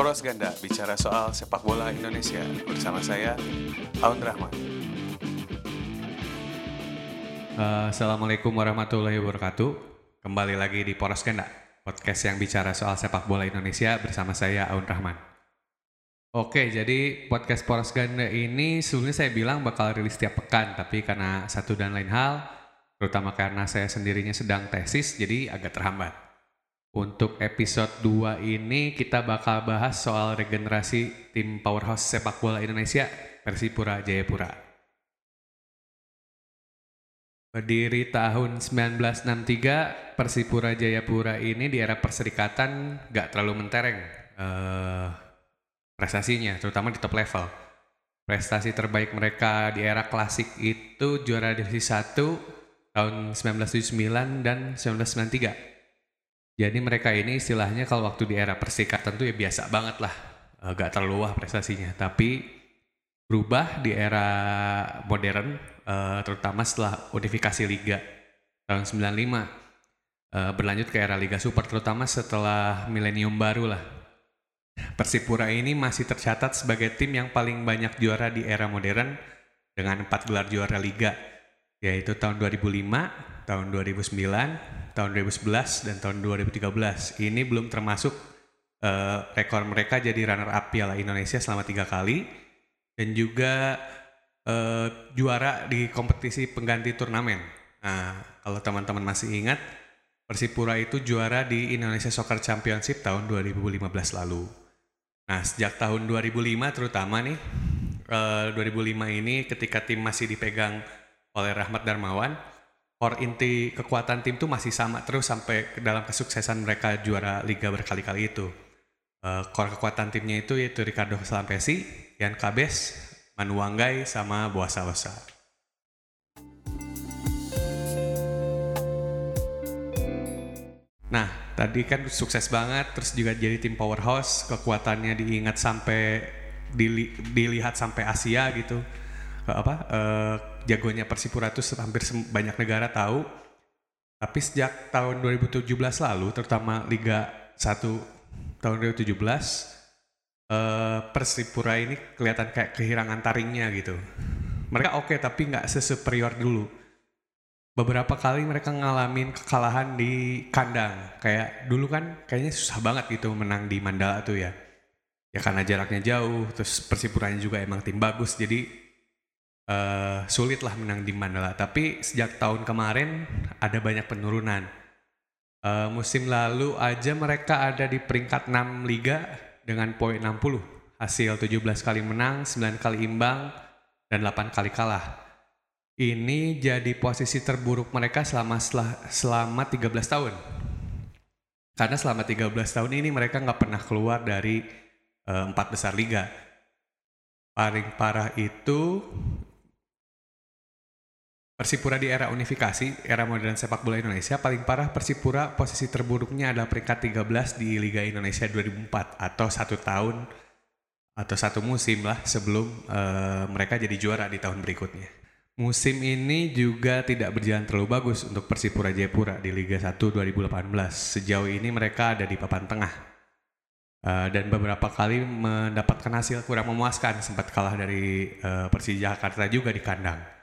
Poros Ganda bicara soal sepak bola Indonesia bersama saya Aun Rahman. Uh, Assalamualaikum warahmatullahi wabarakatuh. Kembali lagi di Poros Ganda, podcast yang bicara soal sepak bola Indonesia bersama saya Aun Rahman. Oke, jadi podcast Poros Ganda ini sebelumnya saya bilang bakal rilis tiap pekan, tapi karena satu dan lain hal, terutama karena saya sendirinya sedang tesis, jadi agak terhambat. Untuk episode 2 ini kita bakal bahas soal regenerasi tim powerhouse sepak bola Indonesia, Persipura Jayapura. Berdiri tahun 1963, Persipura Jayapura ini di era perserikatan gak terlalu mentereng uh, prestasinya, terutama di top level. Prestasi terbaik mereka di era klasik itu juara divisi 1 tahun 1979 dan 1993 jadi mereka ini istilahnya kalau waktu di era persikatan tuh ya biasa banget lah. Gak terlalu wah prestasinya. Tapi berubah di era modern, uh, terutama setelah unifikasi Liga tahun 95. Uh, berlanjut ke era Liga Super, terutama setelah milenium baru lah. Persipura ini masih tercatat sebagai tim yang paling banyak juara di era modern dengan empat gelar juara Liga, yaitu tahun 2005, tahun 2009, tahun 2011 dan tahun 2013. Ini belum termasuk uh, rekor mereka jadi runner up Piala Indonesia selama tiga kali dan juga uh, juara di kompetisi pengganti turnamen. Nah, kalau teman-teman masih ingat, Persipura itu juara di Indonesia Soccer Championship tahun 2015 lalu. Nah, sejak tahun 2005 terutama nih, uh, 2005 ini ketika tim masih dipegang oleh Rahmat Darmawan, core inti kekuatan tim tuh masih sama terus sampai dalam kesuksesan mereka juara liga berkali-kali itu. Uh, core kekuatan timnya itu yaitu Ricardo Salampesi, Ian Kabes, Manu Wanggai, sama Boasa Osa. Nah, tadi kan sukses banget, terus juga jadi tim powerhouse, kekuatannya diingat sampai dili, dilihat sampai Asia gitu apa uh, jagonya Persipura itu hampir banyak negara tahu. Tapi sejak tahun 2017 lalu, terutama Liga 1 tahun 2017, uh, eh, Persipura ini kelihatan kayak kehilangan taringnya gitu. Mereka oke okay, tapi nggak sesuperior dulu. Beberapa kali mereka ngalamin kekalahan di kandang. Kayak dulu kan kayaknya susah banget gitu menang di Mandala tuh ya. Ya karena jaraknya jauh, terus Persipuranya juga emang tim bagus. Jadi uh, sulit lah menang di Mandala. Tapi sejak tahun kemarin ada banyak penurunan. Uh, musim lalu aja mereka ada di peringkat 6 liga dengan poin 60. Hasil 17 kali menang, 9 kali imbang, dan 8 kali kalah. Ini jadi posisi terburuk mereka selama selama 13 tahun. Karena selama 13 tahun ini mereka nggak pernah keluar dari uh, empat besar liga. Paling parah itu Persipura di era unifikasi, era modern sepak bola Indonesia, paling parah Persipura posisi terburuknya adalah peringkat 13 di Liga Indonesia 2004 atau satu tahun atau satu musim lah sebelum uh, mereka jadi juara di tahun berikutnya. Musim ini juga tidak berjalan terlalu bagus untuk Persipura Jayapura di Liga 1 2018. Sejauh ini mereka ada di papan tengah. Uh, dan beberapa kali mendapatkan hasil kurang memuaskan, sempat kalah dari uh, Persija Jakarta juga di kandang.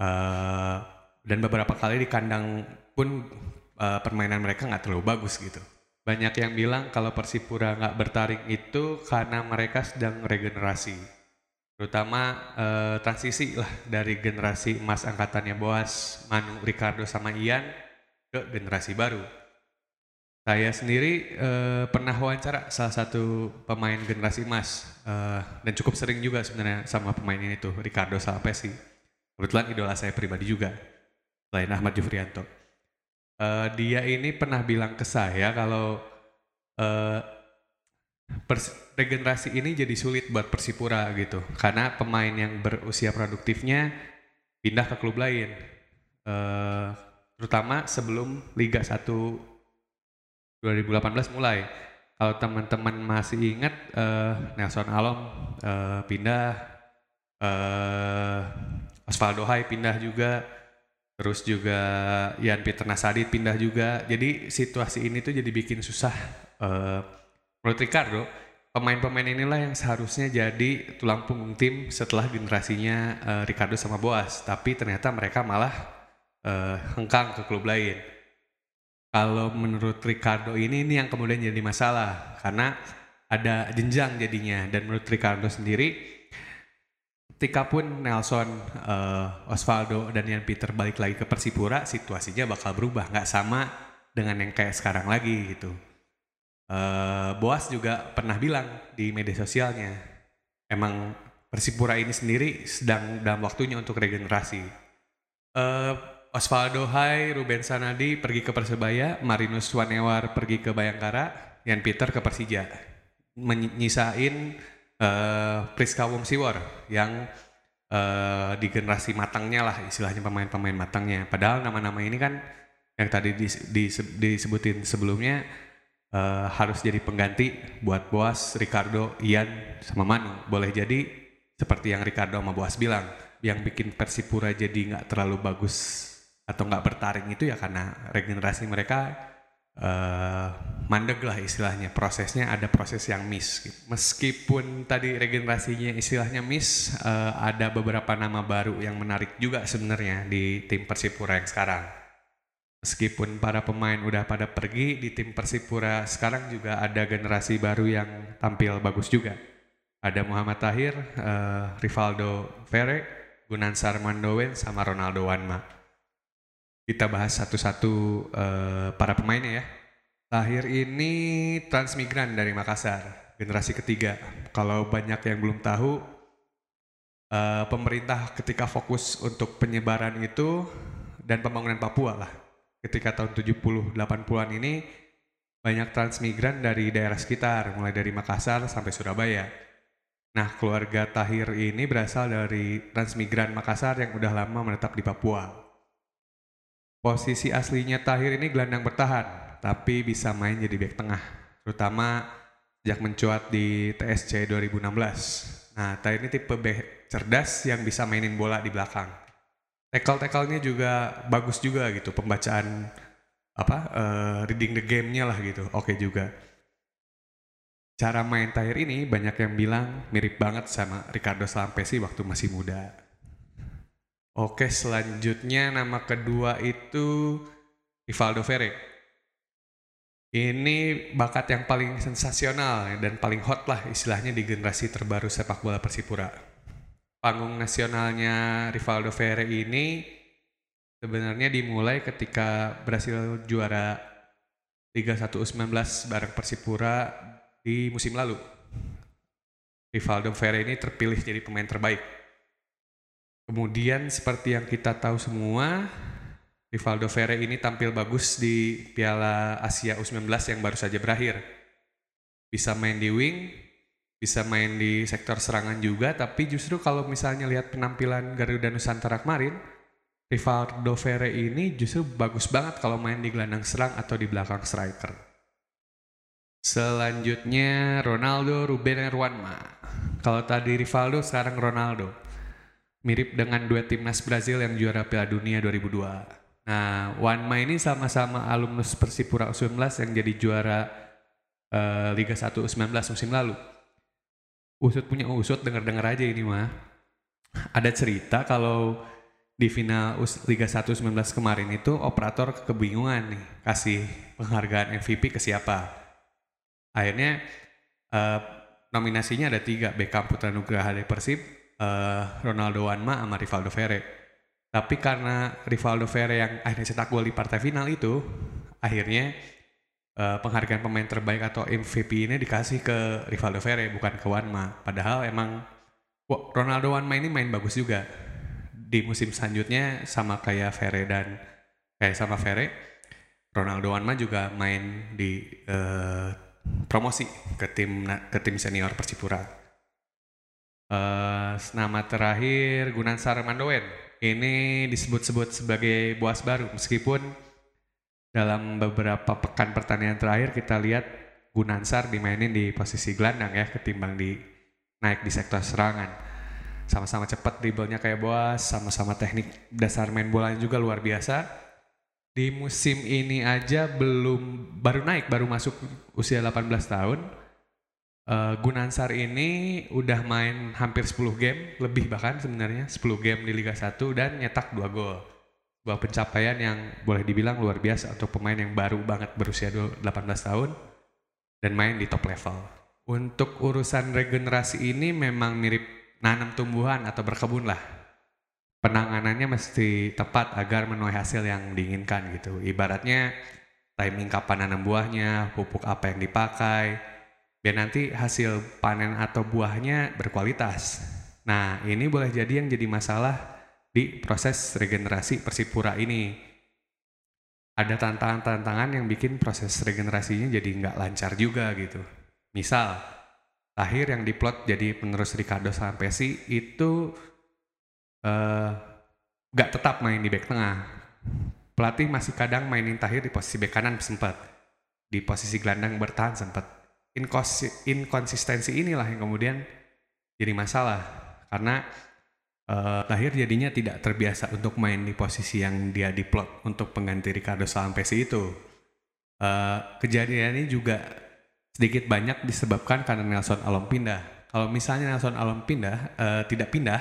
Uh, dan beberapa kali di kandang pun uh, permainan mereka nggak terlalu bagus gitu. Banyak yang bilang kalau Persipura nggak bertaring itu karena mereka sedang regenerasi, terutama uh, transisi lah dari generasi emas angkatannya Boas, Manu, Ricardo sama Ian ke generasi baru. Saya sendiri uh, pernah wawancara salah satu pemain generasi emas uh, dan cukup sering juga sebenarnya sama pemain ini tuh Ricardo Salapesi Kebetulan idola saya pribadi juga, selain Ahmad Jufrianto. Uh, dia ini pernah bilang ke saya kalau uh, regenerasi ini jadi sulit buat Persipura gitu, karena pemain yang berusia produktifnya pindah ke klub lain, uh, terutama sebelum Liga 1 2018 mulai. Kalau teman-teman masih ingat uh, Nelson Alom uh, pindah, uh, Osvaldo Hai pindah juga, terus juga Ian Peter Nasadit pindah juga. Jadi situasi ini tuh jadi bikin susah uh, menurut Ricardo pemain-pemain inilah yang seharusnya jadi tulang punggung tim setelah generasinya uh, Ricardo sama Boas, tapi ternyata mereka malah uh, hengkang ke klub lain. Kalau menurut Ricardo ini ini yang kemudian jadi masalah karena ada jenjang jadinya dan menurut Ricardo sendiri ketika pun Nelson, uh, Osvaldo dan Ian Peter balik lagi ke Persipura situasinya bakal berubah nggak sama dengan yang kayak sekarang lagi gitu. Uh, Boas juga pernah bilang di media sosialnya emang Persipura ini sendiri sedang dalam waktunya untuk regenerasi. Uh, Osvaldo Hai, Ruben Sanadi pergi ke Persebaya, Marinus Wanewar pergi ke Bayangkara, Yan Peter ke Persija. Menyisain uh, Priska Wongsiwor yang uh, di generasi matangnya lah istilahnya pemain-pemain matangnya. Padahal nama-nama ini kan yang tadi disebutin sebelumnya uh, harus jadi pengganti buat Boas, Ricardo, Ian, sama Manu. Boleh jadi seperti yang Ricardo sama Boas bilang, yang bikin Persipura jadi nggak terlalu bagus atau nggak bertaring itu ya karena regenerasi mereka uh, mandeg lah istilahnya. Prosesnya ada proses yang miss gitu. meskipun tadi regenerasinya istilahnya miss uh, ada beberapa nama baru yang menarik juga sebenarnya di tim Persipura yang sekarang. Meskipun para pemain udah pada pergi di tim Persipura sekarang juga ada generasi baru yang tampil bagus juga. Ada Muhammad Tahir, uh, Rivaldo Ferre, Gunansar Mandowen sama Ronaldo Wanma kita bahas satu-satu uh, para pemainnya ya. Tahir ini transmigran dari Makassar, generasi ketiga. Kalau banyak yang belum tahu, uh, pemerintah ketika fokus untuk penyebaran itu dan pembangunan Papua lah. Ketika tahun 70-80-an ini banyak transmigran dari daerah sekitar, mulai dari Makassar sampai Surabaya. Nah, keluarga Tahir ini berasal dari transmigran Makassar yang udah lama menetap di Papua. Posisi aslinya Tahir ini gelandang bertahan, tapi bisa main jadi back tengah, terutama sejak mencuat di TSC 2016. Nah, Tahir ini tipe back cerdas yang bisa mainin bola di belakang. Tackle-tackle-nya juga bagus juga gitu, pembacaan apa uh, reading the game-nya lah gitu, oke okay juga. Cara main Tahir ini banyak yang bilang mirip banget sama Ricardo Salampesi waktu masih muda. Oke, selanjutnya nama kedua itu Rivaldo Ferre. Ini bakat yang paling sensasional dan paling hot lah istilahnya di generasi terbaru sepak bola Persipura. Panggung nasionalnya Rivaldo Ferre ini sebenarnya dimulai ketika berhasil juara Liga 1 U19 bareng Persipura di musim lalu. Rivaldo Ferre ini terpilih jadi pemain terbaik Kemudian seperti yang kita tahu semua, Rivaldo Ferre ini tampil bagus di Piala Asia U19 yang baru saja berakhir. Bisa main di wing, bisa main di sektor serangan juga, tapi justru kalau misalnya lihat penampilan Garuda Nusantara kemarin, Rivaldo Ferre ini justru bagus banget kalau main di gelandang serang atau di belakang striker. Selanjutnya Ronaldo Ruben Erwanma. Kalau tadi Rivaldo, sekarang Ronaldo mirip dengan dua timnas Brazil yang juara Piala Dunia 2002. Nah, Wanma ini sama-sama alumnus Persipura U19 yang jadi juara uh, Liga 1 U19 musim lalu. Usut punya usut, denger-denger aja ini mah. Ada cerita kalau di final Liga 1 U19 kemarin itu operator kebingungan nih kasih penghargaan MVP ke siapa. Akhirnya uh, nominasinya ada tiga, Beckham Putra Nugraha dari Persib, uh, Ronaldo Wanma sama Rivaldo Ferre. Tapi karena Rivaldo Ferre yang akhirnya cetak gol di partai final itu, akhirnya uh, penghargaan pemain terbaik atau MVP ini dikasih ke Rivaldo Ferre bukan ke Wanma. Padahal emang Ronaldo Wanma ini main bagus juga di musim selanjutnya sama kayak Ferre dan kayak sama Ferre. Ronaldo Wanma juga main di uh, promosi ke tim ke tim senior Persipura. Uh, nama terakhir Gunansar Mandowen. Ini disebut-sebut sebagai boas baru meskipun dalam beberapa pekan pertandingan terakhir kita lihat Gunansar dimainin di posisi gelandang ya ketimbang di naik di sektor serangan. Sama-sama cepat dribblenya kayak boas, sama-sama teknik dasar main bolanya juga luar biasa. Di musim ini aja belum baru naik, baru masuk usia 18 tahun Uh, Gunansar ini udah main hampir 10 game, lebih bahkan sebenarnya 10 game di Liga 1 dan nyetak 2 gol. Sebuah pencapaian yang boleh dibilang luar biasa untuk pemain yang baru banget berusia 18 tahun dan main di top level. Untuk urusan regenerasi ini memang mirip nanam tumbuhan atau berkebun lah. Penanganannya mesti tepat agar menuai hasil yang diinginkan gitu. Ibaratnya timing kapan nanam buahnya, pupuk apa yang dipakai, biar nanti hasil panen atau buahnya berkualitas. Nah, ini boleh jadi yang jadi masalah di proses regenerasi Persipura ini. Ada tantangan-tantangan yang bikin proses regenerasinya jadi nggak lancar juga gitu. Misal, Tahir yang diplot jadi penerus Ricardo Sampesi itu uh, nggak tetap main di back tengah. Pelatih masih kadang mainin Tahir di posisi back kanan sempat. Di posisi gelandang bertahan sempat inkonsistensi inilah yang kemudian jadi masalah karena uh, lahir jadinya tidak terbiasa untuk main di posisi yang dia diplot untuk pengganti Ricardo Salampesi itu. Uh, kejadian ini juga sedikit banyak disebabkan karena Nelson Alom pindah. Kalau misalnya Nelson Alom pindah, uh, tidak pindah,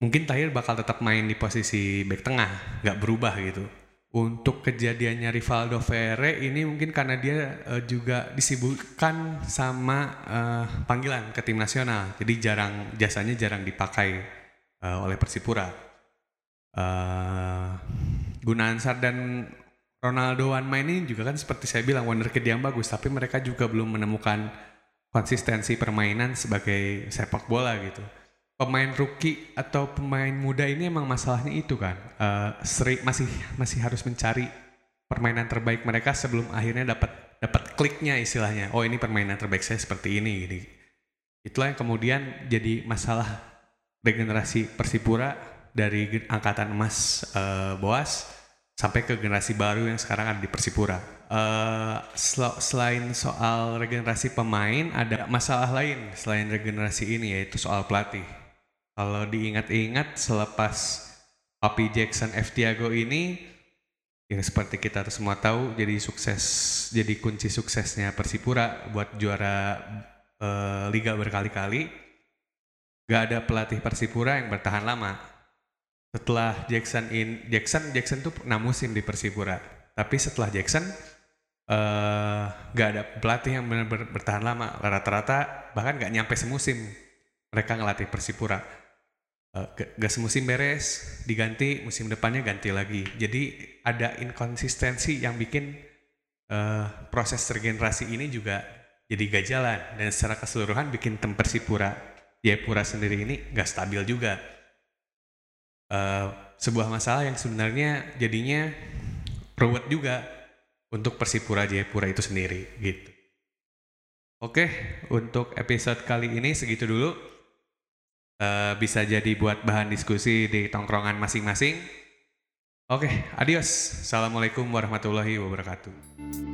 mungkin Tahir bakal tetap main di posisi back tengah, nggak berubah gitu untuk kejadiannya Rivaldo Ferre ini mungkin karena dia uh, juga disibukkan sama uh, panggilan ke tim nasional, jadi jarang jasanya jarang dipakai uh, oleh Persipura. Uh, Gunansar dan Ronaldo Wanma ini juga kan seperti saya bilang wonderkid yang bagus, tapi mereka juga belum menemukan konsistensi permainan sebagai sepak bola gitu pemain rookie atau pemain muda ini emang masalahnya itu kan uh, seri, masih masih harus mencari permainan terbaik mereka sebelum akhirnya dapat dapat kliknya istilahnya oh ini permainan terbaik saya seperti ini gitu itulah yang kemudian jadi masalah regenerasi Persipura dari angkatan emas uh, Boas sampai ke generasi baru yang sekarang ada di Persipura. Uh, sel selain soal regenerasi pemain, ada masalah lain selain regenerasi ini yaitu soal pelatih. Kalau diingat-ingat selepas Papi Jackson F. Tiago ini yang seperti kita semua tahu jadi sukses jadi kunci suksesnya Persipura buat juara uh, liga berkali-kali. Gak ada pelatih Persipura yang bertahan lama. Setelah Jackson in Jackson Jackson tuh pernah musim di Persipura. Tapi setelah Jackson uh, gak ada pelatih yang benar-benar bertahan lama. Rata-rata bahkan gak nyampe semusim mereka ngelatih Persipura uh, gak semusim beres diganti musim depannya ganti lagi. Jadi ada inkonsistensi yang bikin uh, proses regenerasi ini juga jadi gak jalan. Dan secara keseluruhan bikin tem Persipura Jayapura sendiri ini gak stabil juga. Uh, sebuah masalah yang sebenarnya jadinya ruwet juga untuk Persipura Jayapura itu sendiri gitu. Oke, untuk episode kali ini segitu dulu uh, bisa jadi buat bahan diskusi di tongkrongan masing-masing. Oke, okay, adios. Assalamualaikum warahmatullahi wabarakatuh.